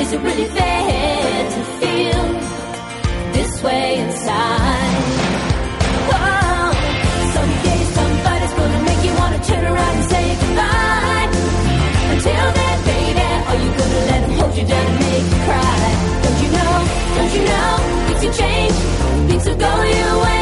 Is it really fair to feel this way inside? Oh, someday somebody's gonna make you wanna turn around and say goodbye. Until then, baby, are you gonna let him hold you down and make you cry? Don't you know? Don't you know? Things will change. Things will go your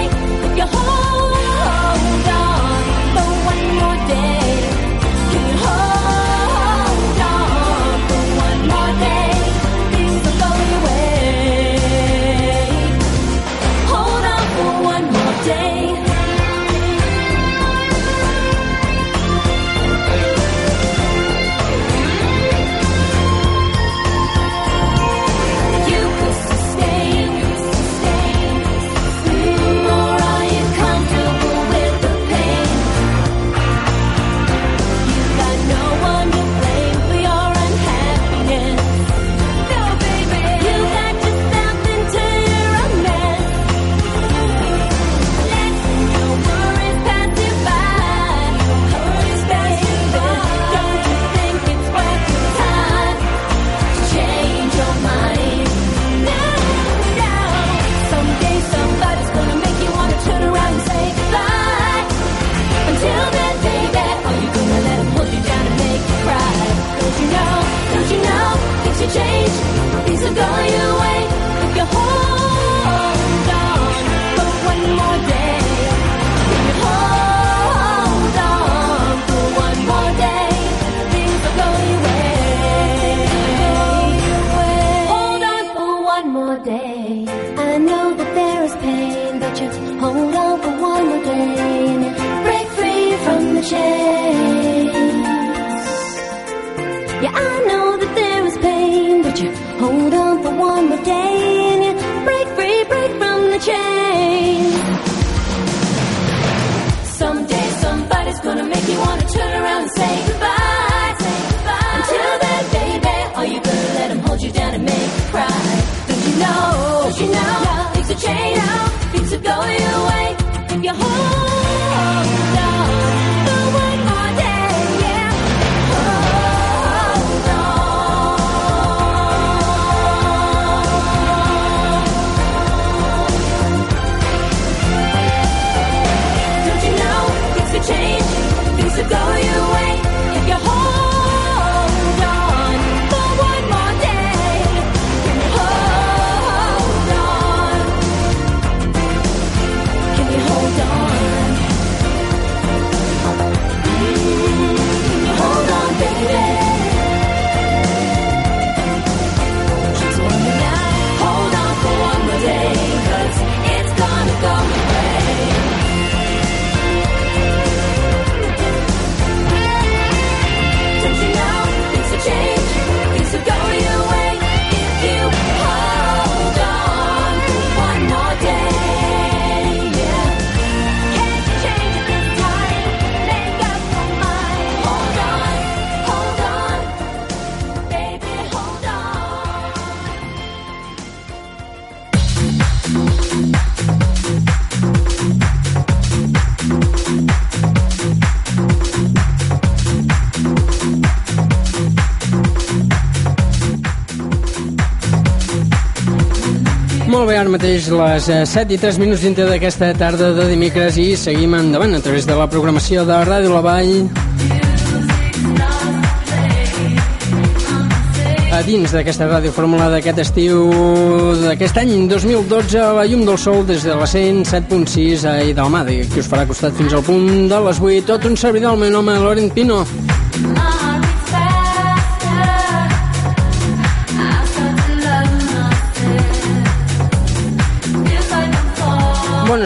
Molt bé, ara mateix les eh, 7 i 3 minuts dintre d'aquesta tarda de dimecres i seguim endavant a través de la programació de Ràdio La Vall. A dins d'aquesta ràdio fórmula d'aquest estiu d'aquest any 2012 a la llum del sol des de la 107.6 a Idalmada que us farà costat fins al punt de les 8 tot un servidor, el meu nom és Laurent Pino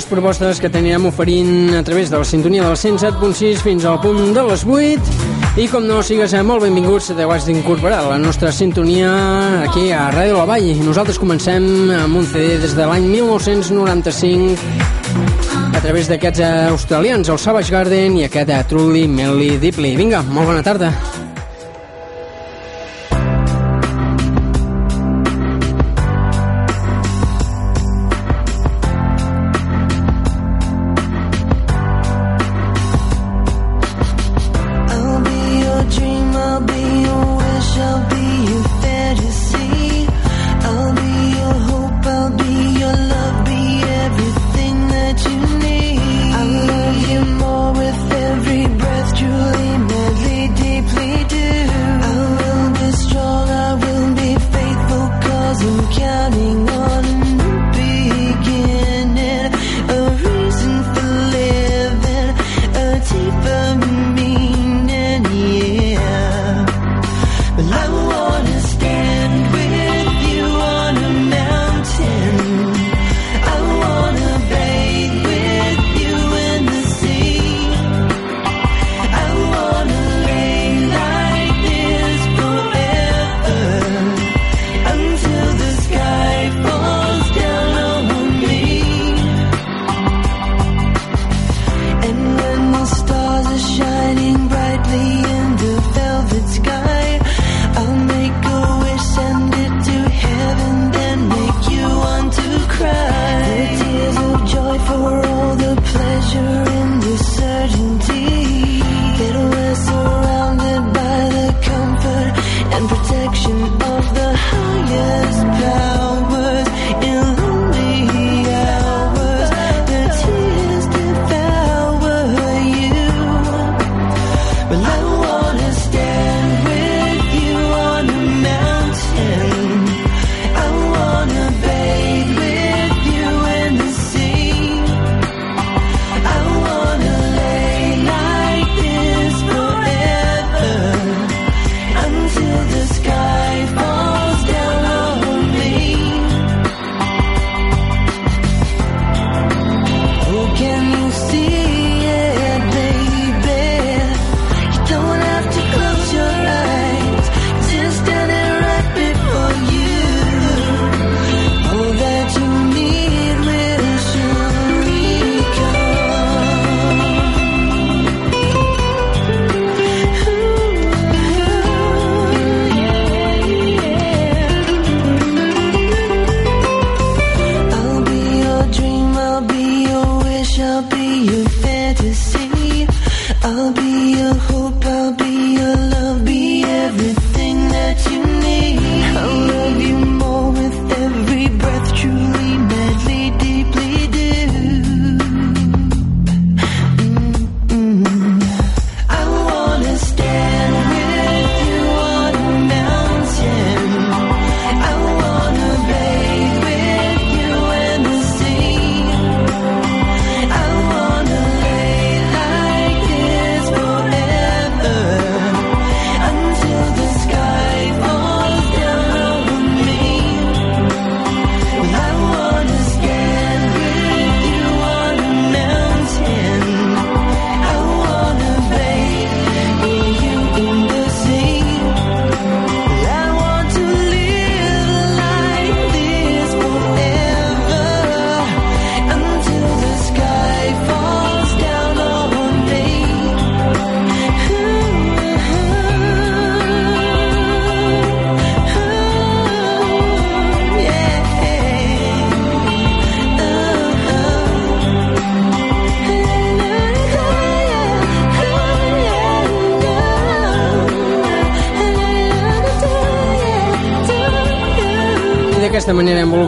propostes que teníem oferint a través de la sintonia del 107.6 fins al punt de les 8 i com no sigues molt benvinguts te has d'incorporar a la nostra sintonia aquí a Ràdio La Vall. Nosaltres comencem amb un CD des de l'any 1995 a través d'aquests australians el Savage Garden i aquest Truly Melly Deeply vinga, molt bona tarda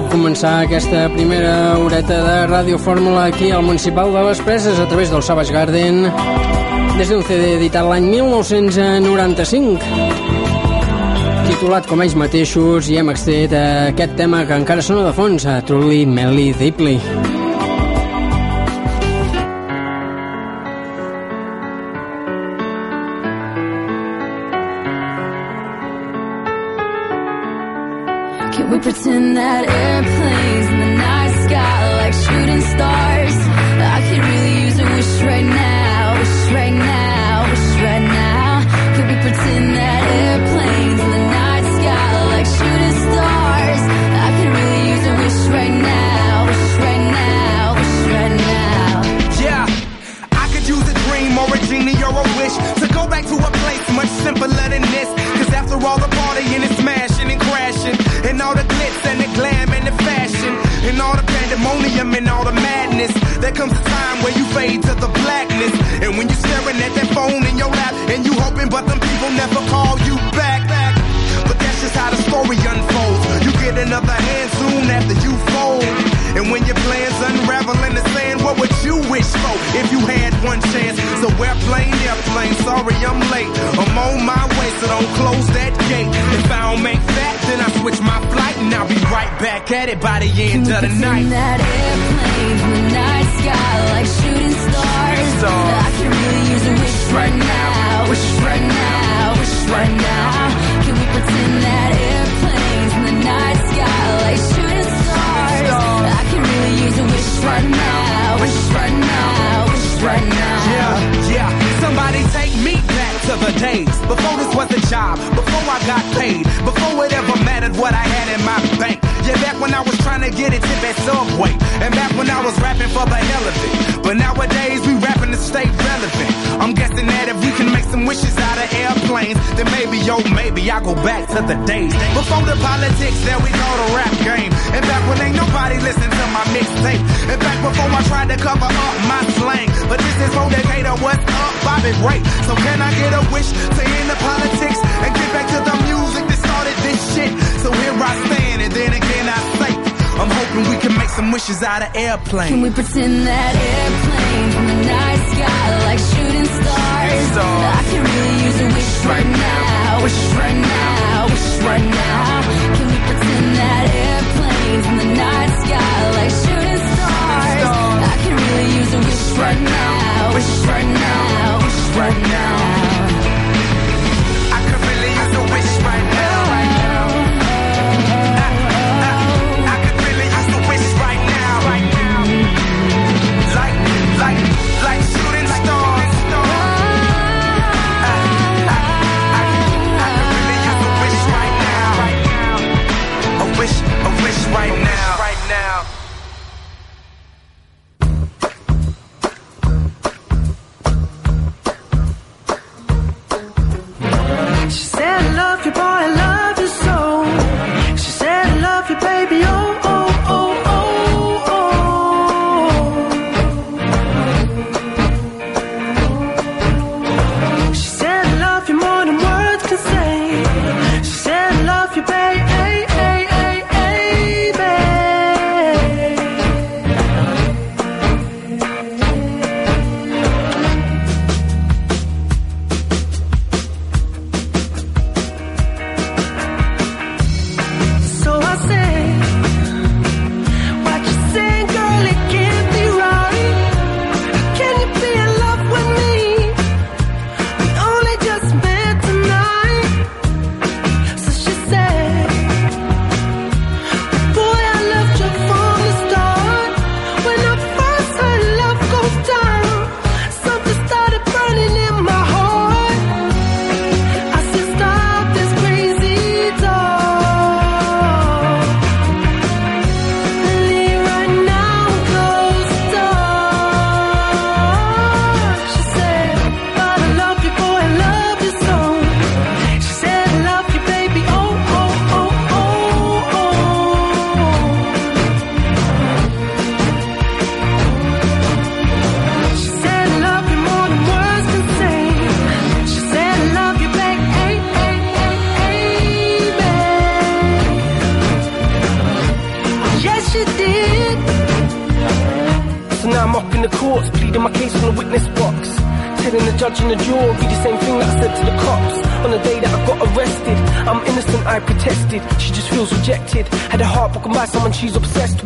començar aquesta primera horeta de Ràdio Fórmula aquí al Municipal de les Preses a través del Savage Garden des d'un CD editat l'any 1995 titulat com ells mateixos i hem extret aquest tema que encara sona de fons a Truly Melly Deeply. some wishes out of airplane. Can we pretend that airplane in the night sky like shooting stars? stars. I can really use a wish right, right now, wish right now, wish right now. Can we pretend that airplane in the night sky like shooting stars? stars. I can really use a wish right, right now, wish right now, wish right now.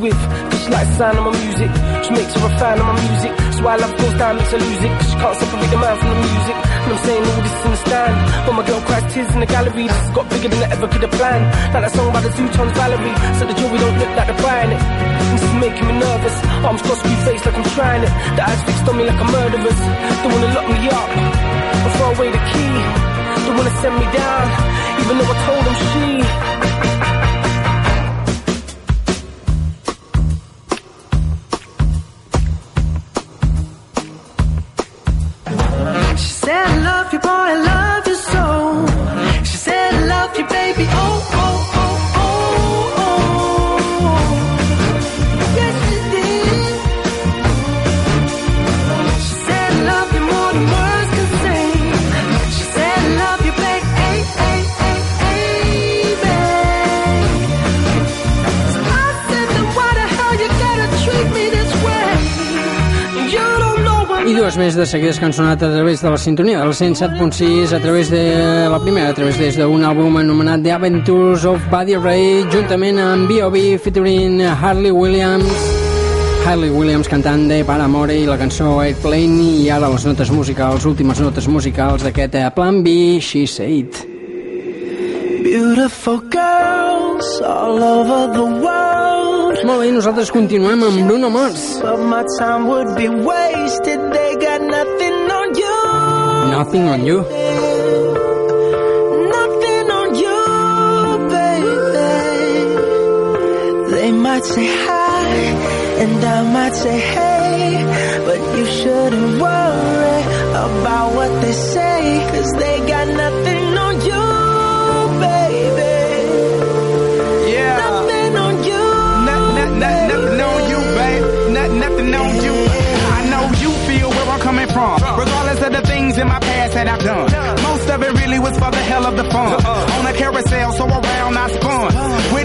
With. Cause she likes the sound of my music. She makes her a fan of my music. So why I love makes her lose it. Cause she can't separate the man from the music. And I'm saying all this in the stand. But my girl cries tears in the gallery. This has got bigger than I ever could have planned. Like that song by the Zootons Valerie. So the jury don't look like they're buying it. And this is making me nervous. Arms crossed, screw face like I'm trying it. The eyes fixed on me like a murderer's. Don't wanna lock me up. Or throw away the key. Don't wanna send me down. Even though I told them she. Dues més de seguides que han sonat a través de la sintonia del 107.6, a través de la primera, a través des d'un àlbum anomenat The Adventures of Buddy Ray, juntament amb B.O.B. featuring Harley Williams. Harley Williams cantant de Paramore i la cançó Airplane i ara les notes musicals, últimes notes musicals d'aquest eh, Plan B, She Said. Beautiful girls all over the world. Molt bé, nosaltres continuem amb Bruno Mars. Nothing on you. Nothing on you. Nothing on you, baby. They might say hi, and I might say hey. But you shouldn't worry about what they say. Cause they Regardless of the things in my past that I've done. Most of it really was for the hell of the fun. Uh-uh. On a carousel, so around I spun. With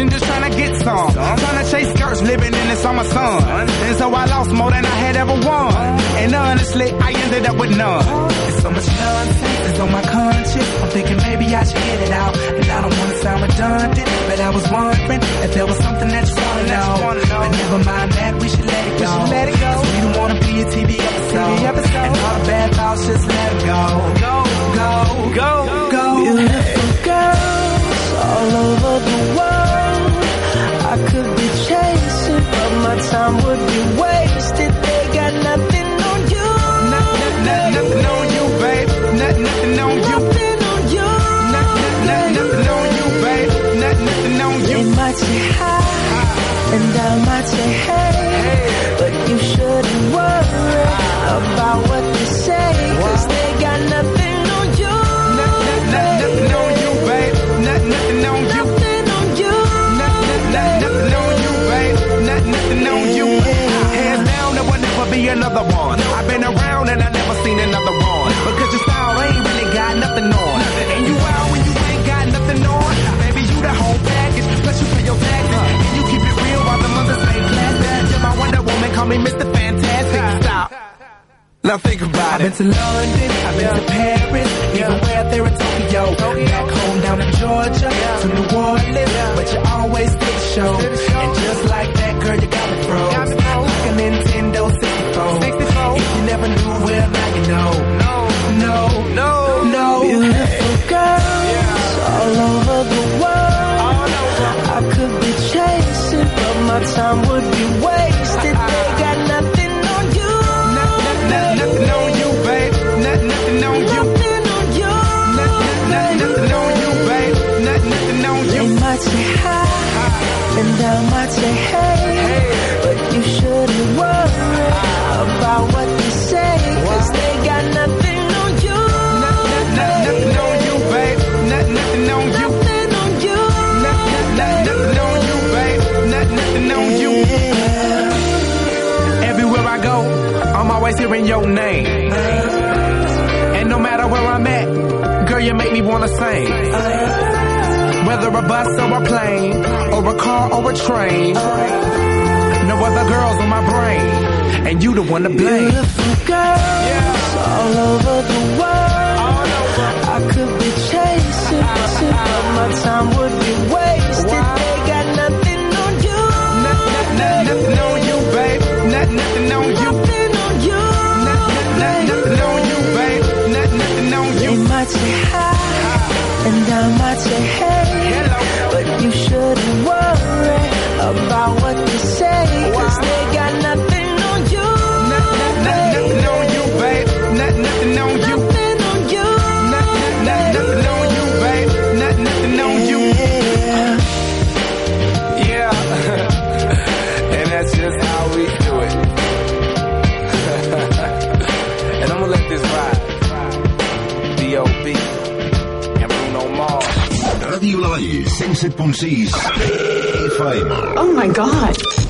direction, just trying to get some. Trying to chase skirts, living in the summer sun. And so I lost more than I had ever won. And honestly, I ended up with none. There's so much nonsense that's on my conscience. I'm thinking maybe I should get it out. And I don't want to sound redundant, but I was wondering if there was something that you want to know. But never mind that, we should let it go. Let it go. We don't want to be a TV episode. And all the bad thoughts, just let it go. Go, go, go, go. Beautiful girls all over the world. I could be chasing, but my time would be wasted. They got nothing me Mr. Fantastic. Stop. Now think about it. I've been to London, I've been to Paris, even where there in Tokyo. Back home down in Georgia, to New Orleans, but you always did the show. And just like that, girl, you got me froze. Like a Nintendo 64. If you never knew, well, now you know. No, no, no. Beautiful girls all over the world. I could be chasing, but my time your name. And no matter where I'm at, girl, you make me wanna sing. Whether a bus or a plane, or a car or a train, no other girls on my brain, and you the one to blame. Beautiful girls yeah. all over the world. I could be chasing, but my time would be wasted. Wow. They got nothing. And I might say hey, Hello. but you shouldn't 107.6 FM. Oh my God.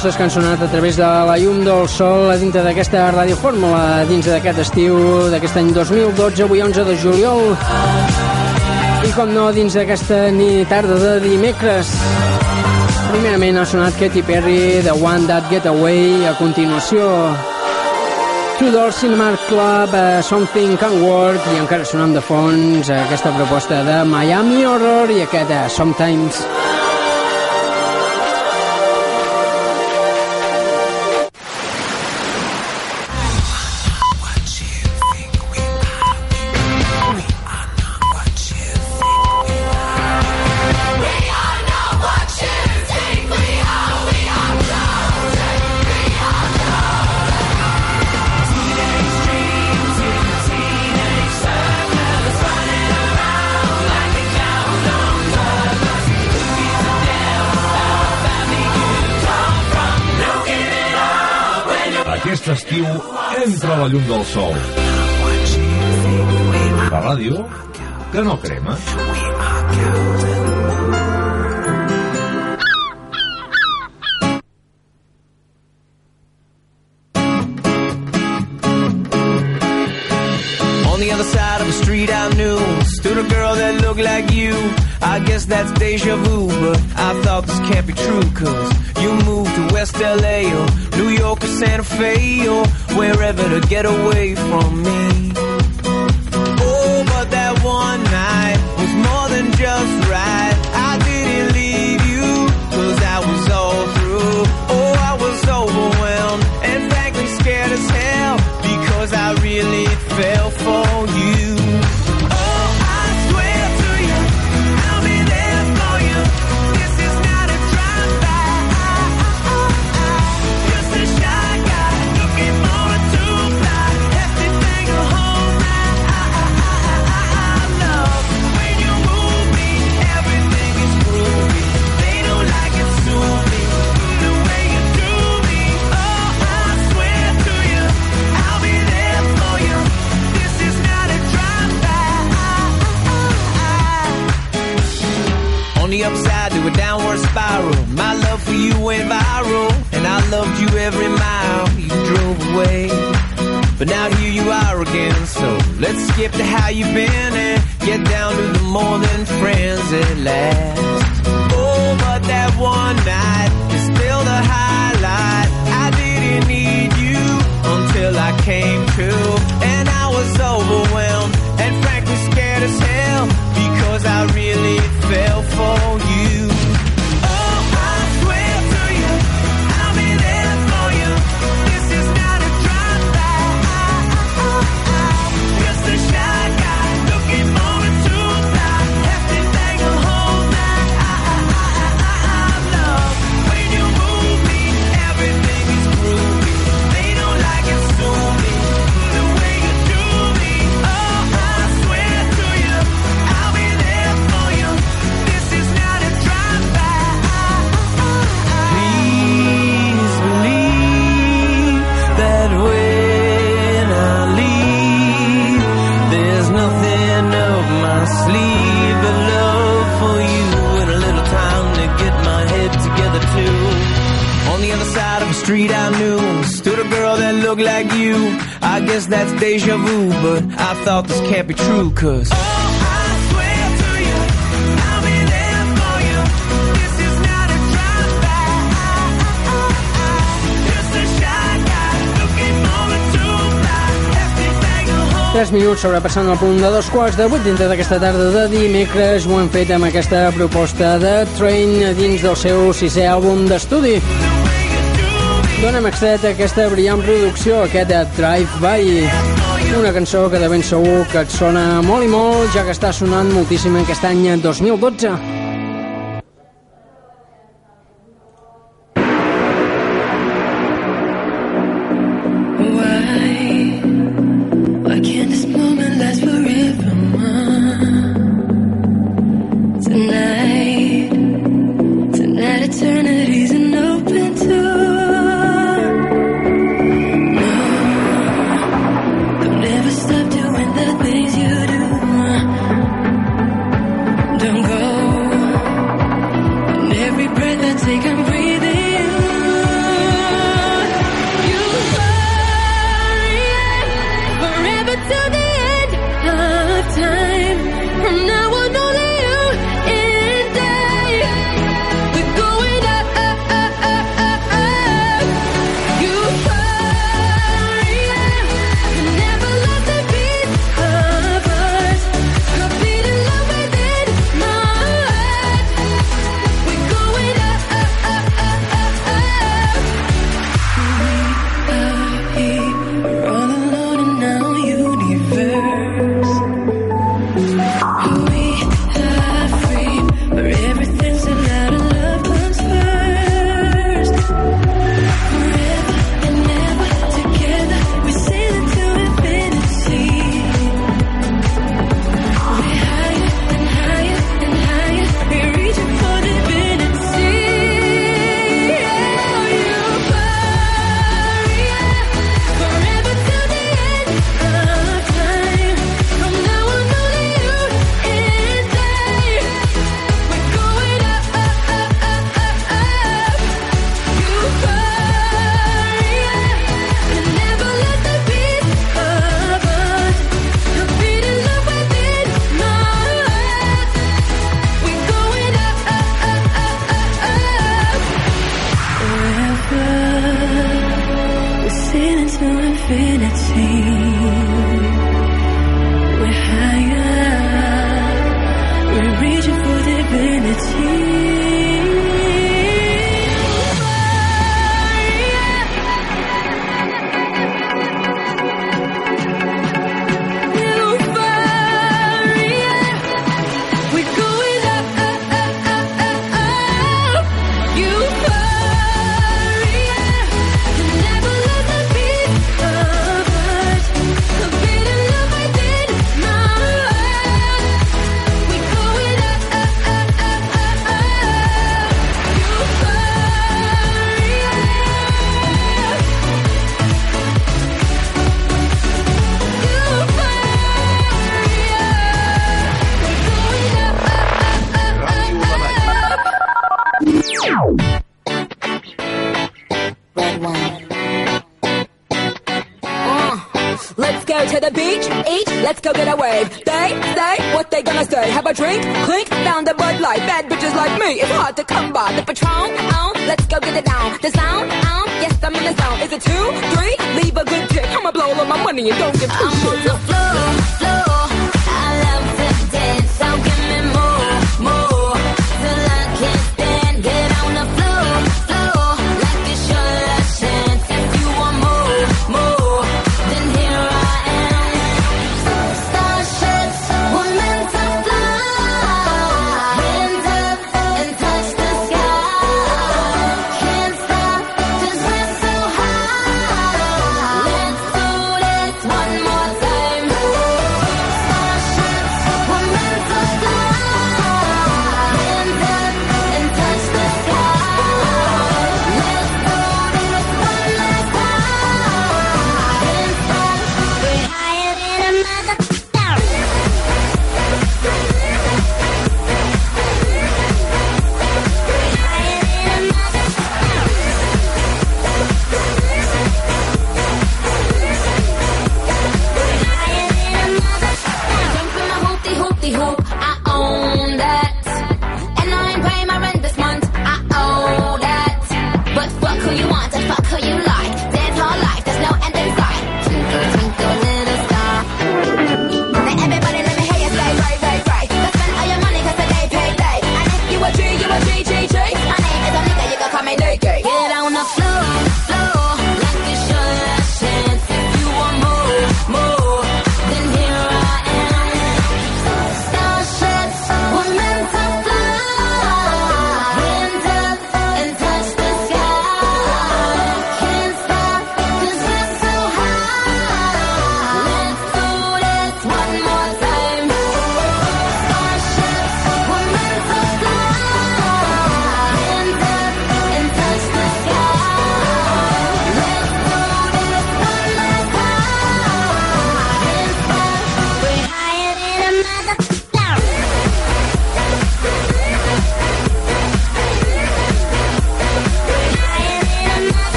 Propostes que han sonat a través de la llum del sol a dintre d'aquesta Ràdio Fórmula, dins d'aquest estiu d'aquest any 2012, avui 11 de juliol. I com no, dins d'aquesta ni tarda de dimecres. Primerament ha sonat Katy Perry, The One That Get Away, a continuació Two Doors Cinemark Club, uh, Something Can Work, i encara sonant de fons eh, aquesta proposta de Miami Horror i aquest uh, Sometimes. Estiu entra la llum del sol. La ràdio que no crema. I guess that's deja vu But I thought this can't be true Cause you moved to West LA Or New York or Santa Fe Or wherever to get away from me every mile you drove away. But now here you are again, so let's skip to how you've been and get down to the more than friends at last. Oh, but that one night is still the highlight. I didn't need you until I came to, and I was overwhelmed and frankly scared as hell because I really fell look like you. I guess that's deja vu, but I thought this can't be true, cause. Tres minuts sobre passant el punt de dos quarts de vuit dintre d'aquesta tarda de dimecres ho hem fet amb aquesta proposta de Train dins del seu sisè àlbum d'estudi. Donem accés a aquesta brillant producció, aquest Drive-By. Una cançó que de ben segur que et sona molt i molt, ja que està sonant moltíssim aquest any eh, 2012.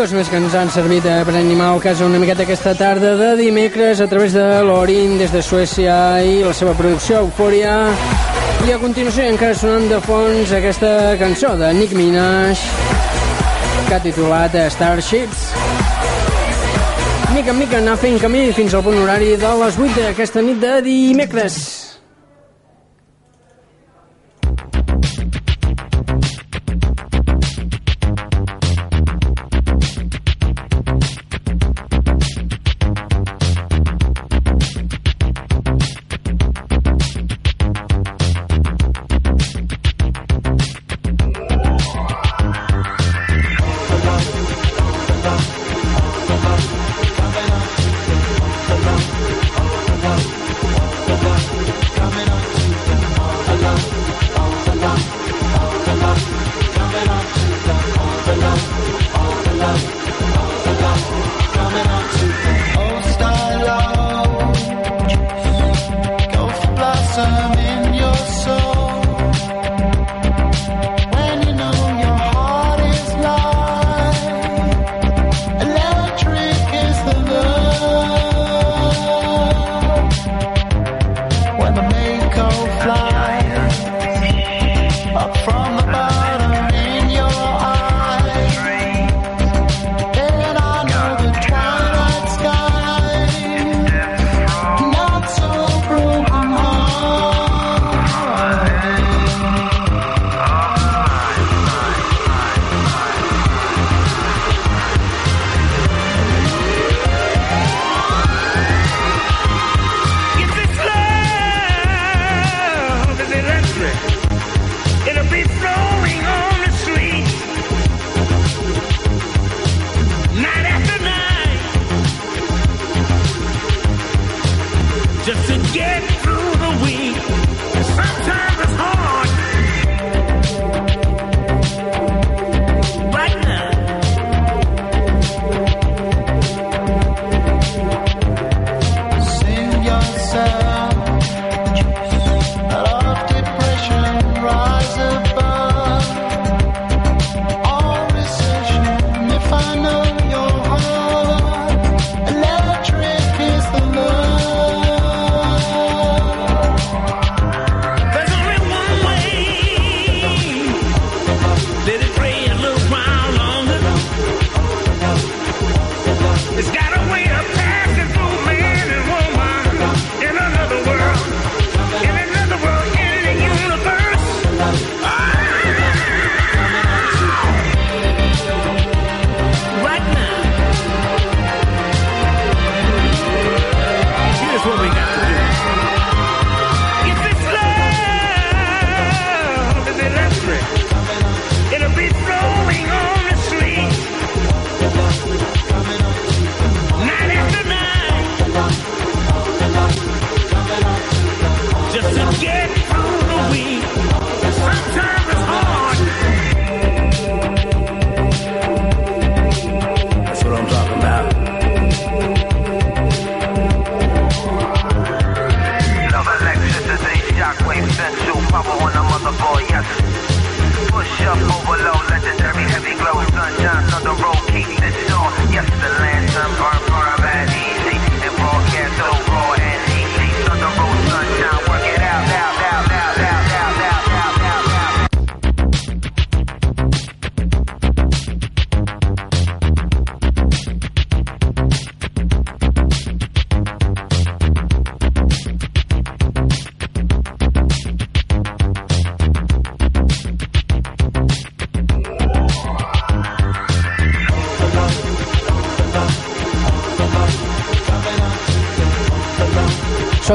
dues més que ens han servit eh, per animar el cas una miqueta aquesta tarda de dimecres a través de l'Orin des de Suècia i la seva producció Eufòria. I a continuació encara sonant de fons aquesta cançó de Nick Minaj que ha titulat Starships. Mica en mica anar fent camí fins al punt horari de les 8 d'aquesta nit de dimecres.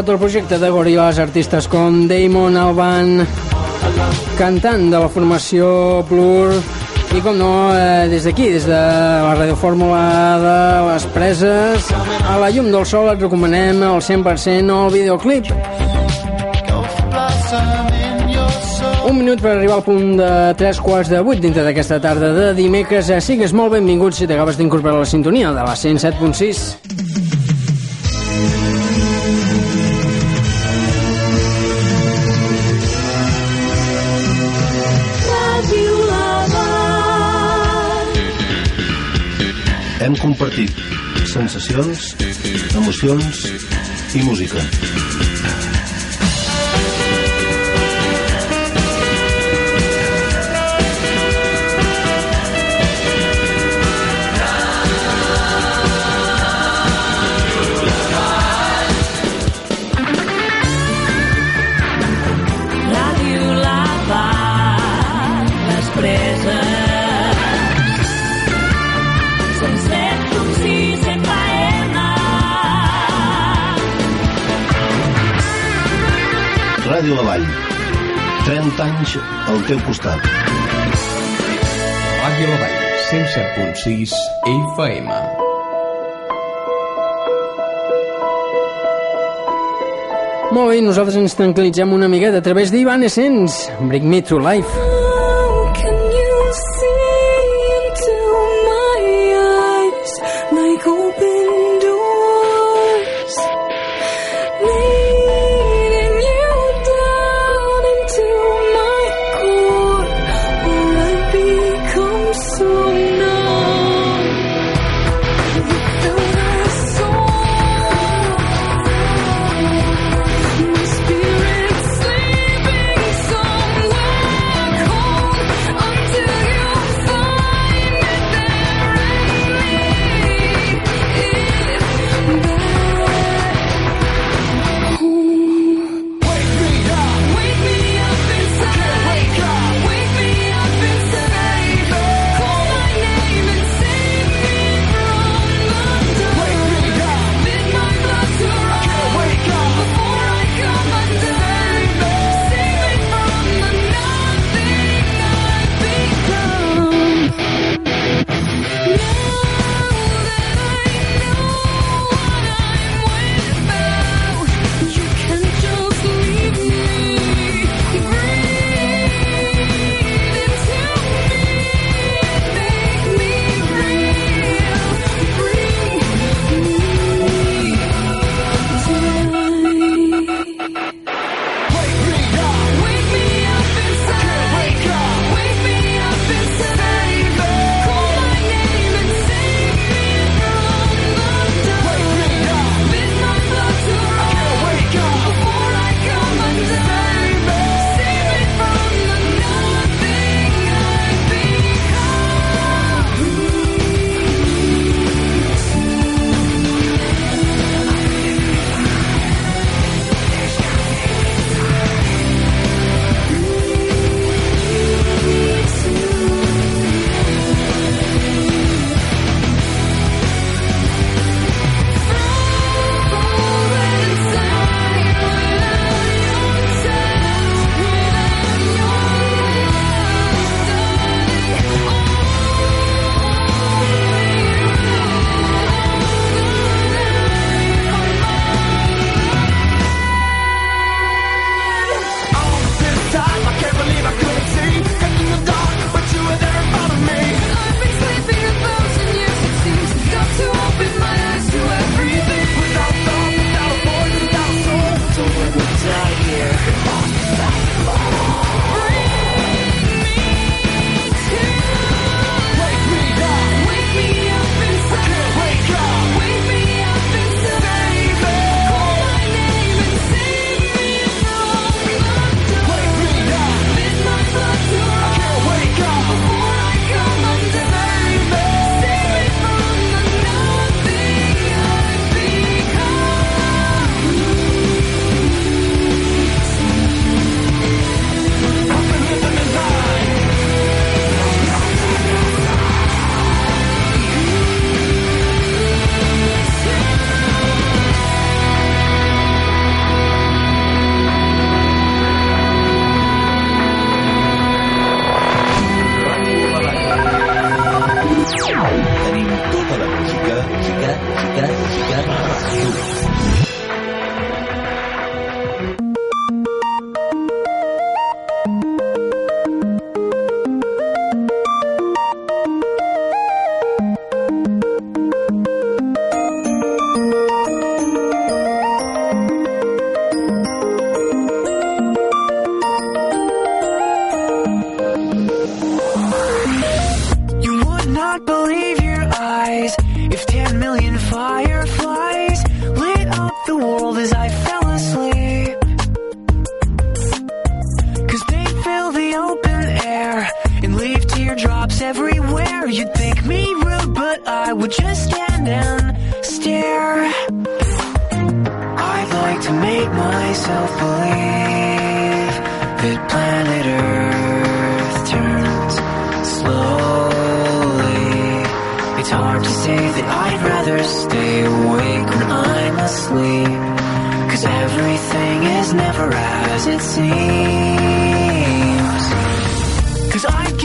tot el projecte de Gorillaz, artistes com Damon Alban, cantant de la formació Blur, i com no, eh, des d'aquí, des de la radiofórmula de les preses, a la llum del sol et recomanem al 100% el videoclip. Un minut per arribar al punt de 3 quarts de 8 dintre d'aquesta tarda de dimecres. Eh, sigues molt benvingut si t'acabes d'incorporar a la sintonia de la 107.6. sensacions, emocions i música. Ràdio La Vall. 30 anys al teu costat. Ràdio La Vall, 107.6 FM. Molt bé, nosaltres ens tranquil·litzem una miqueta a través d'Ivan Essence. Bring me to life.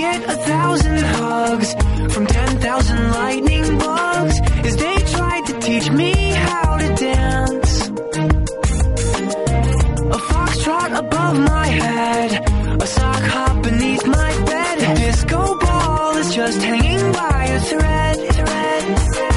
get a thousand hugs from 10,000 lightning bugs as they tried to teach me how to dance. A foxtrot above my head, a sock hop beneath my bed, a disco ball is just hanging by a thread. thread, thread.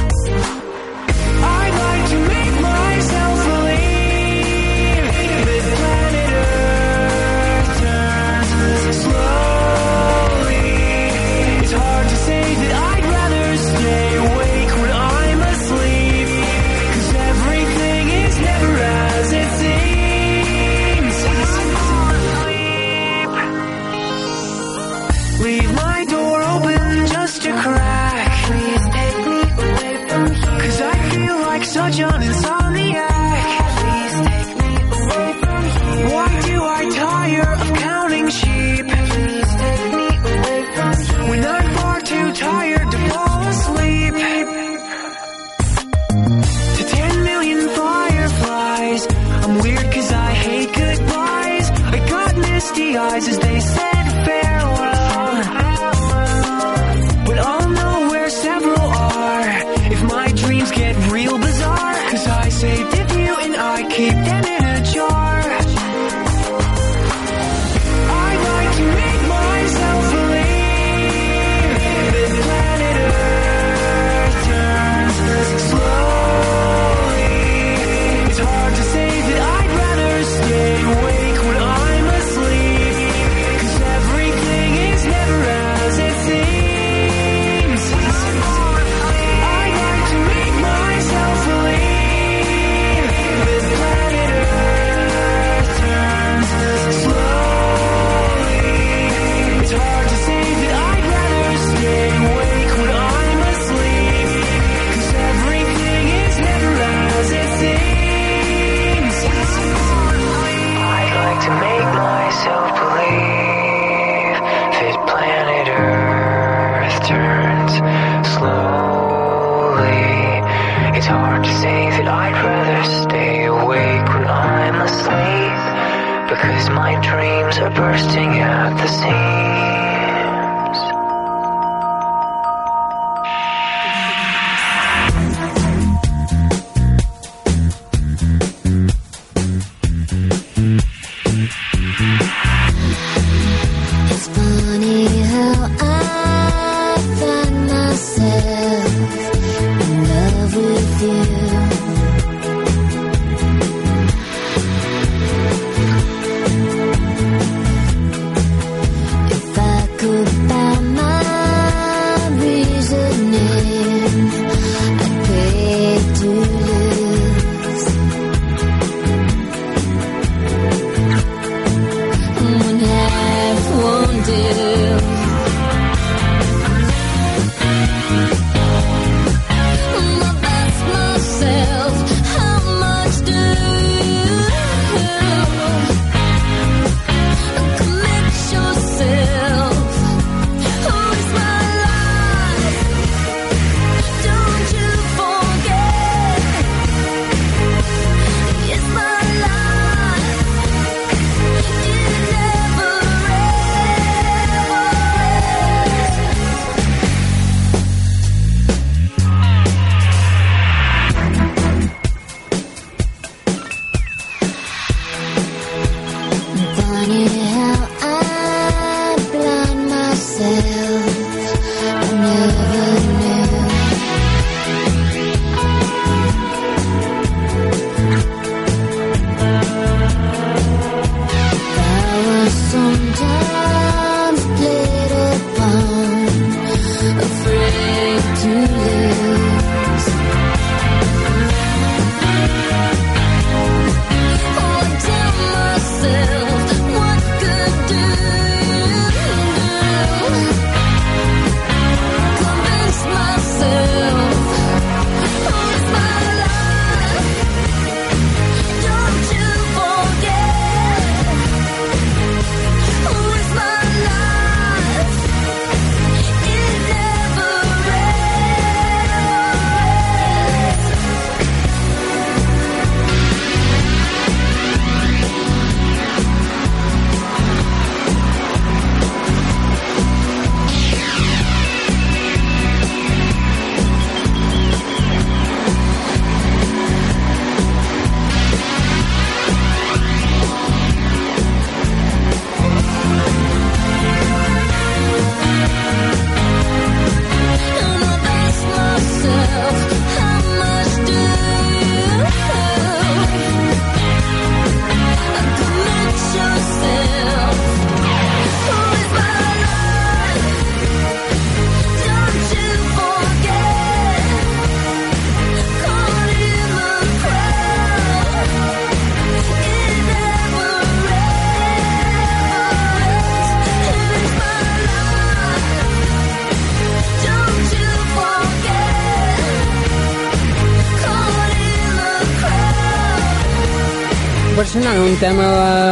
Versionant un tema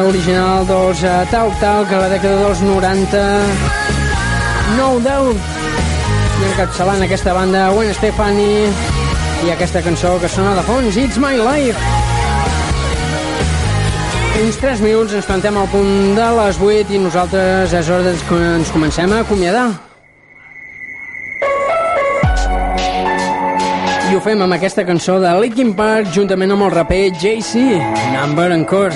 original dels uh, Talk Talk a la dècada dels 90 No Doubt i encapçalant aquesta banda Gwen Stefani i aquesta cançó que sona de fons It's My Life. Fins 3 minuts ens plantem al punt de les 8 i nosaltres és hora que ens comencem a acomiadar i ho fem amb aquesta cançó de Linkin Park juntament amb el raper Jay-Z, Number and Core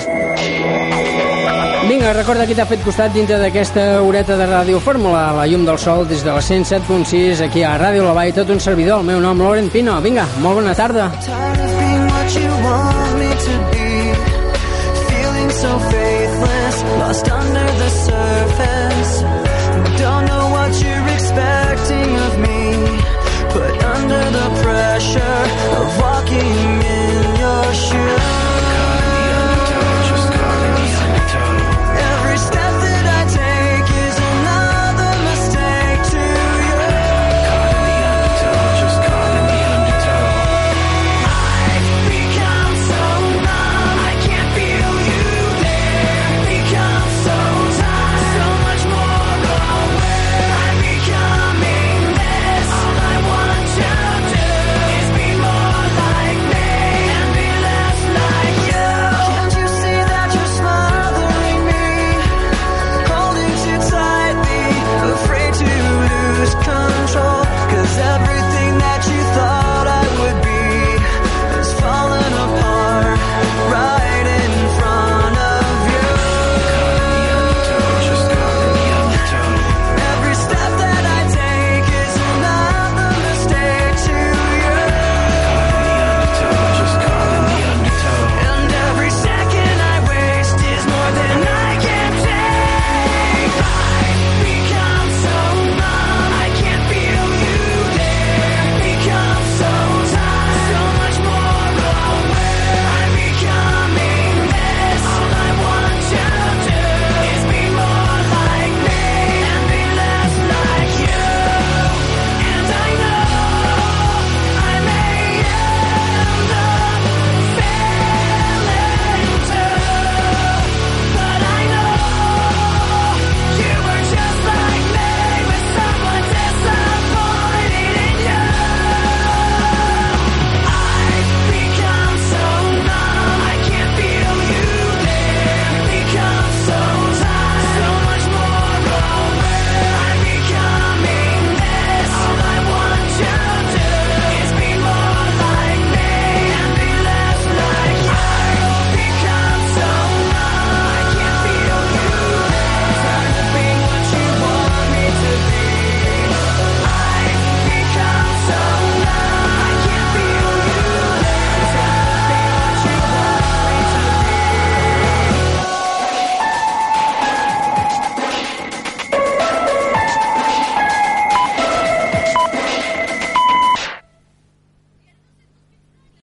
Vinga, recorda qui t'ha fet costat dintre d'aquesta horeta de ràdio Fórmula, la llum del sol des de la 107.6 aquí a Ràdio La Vall, tot un servidor, el meu nom Laurent Pino. Vinga, molt bona tarda. So faithless, lost under the surface you.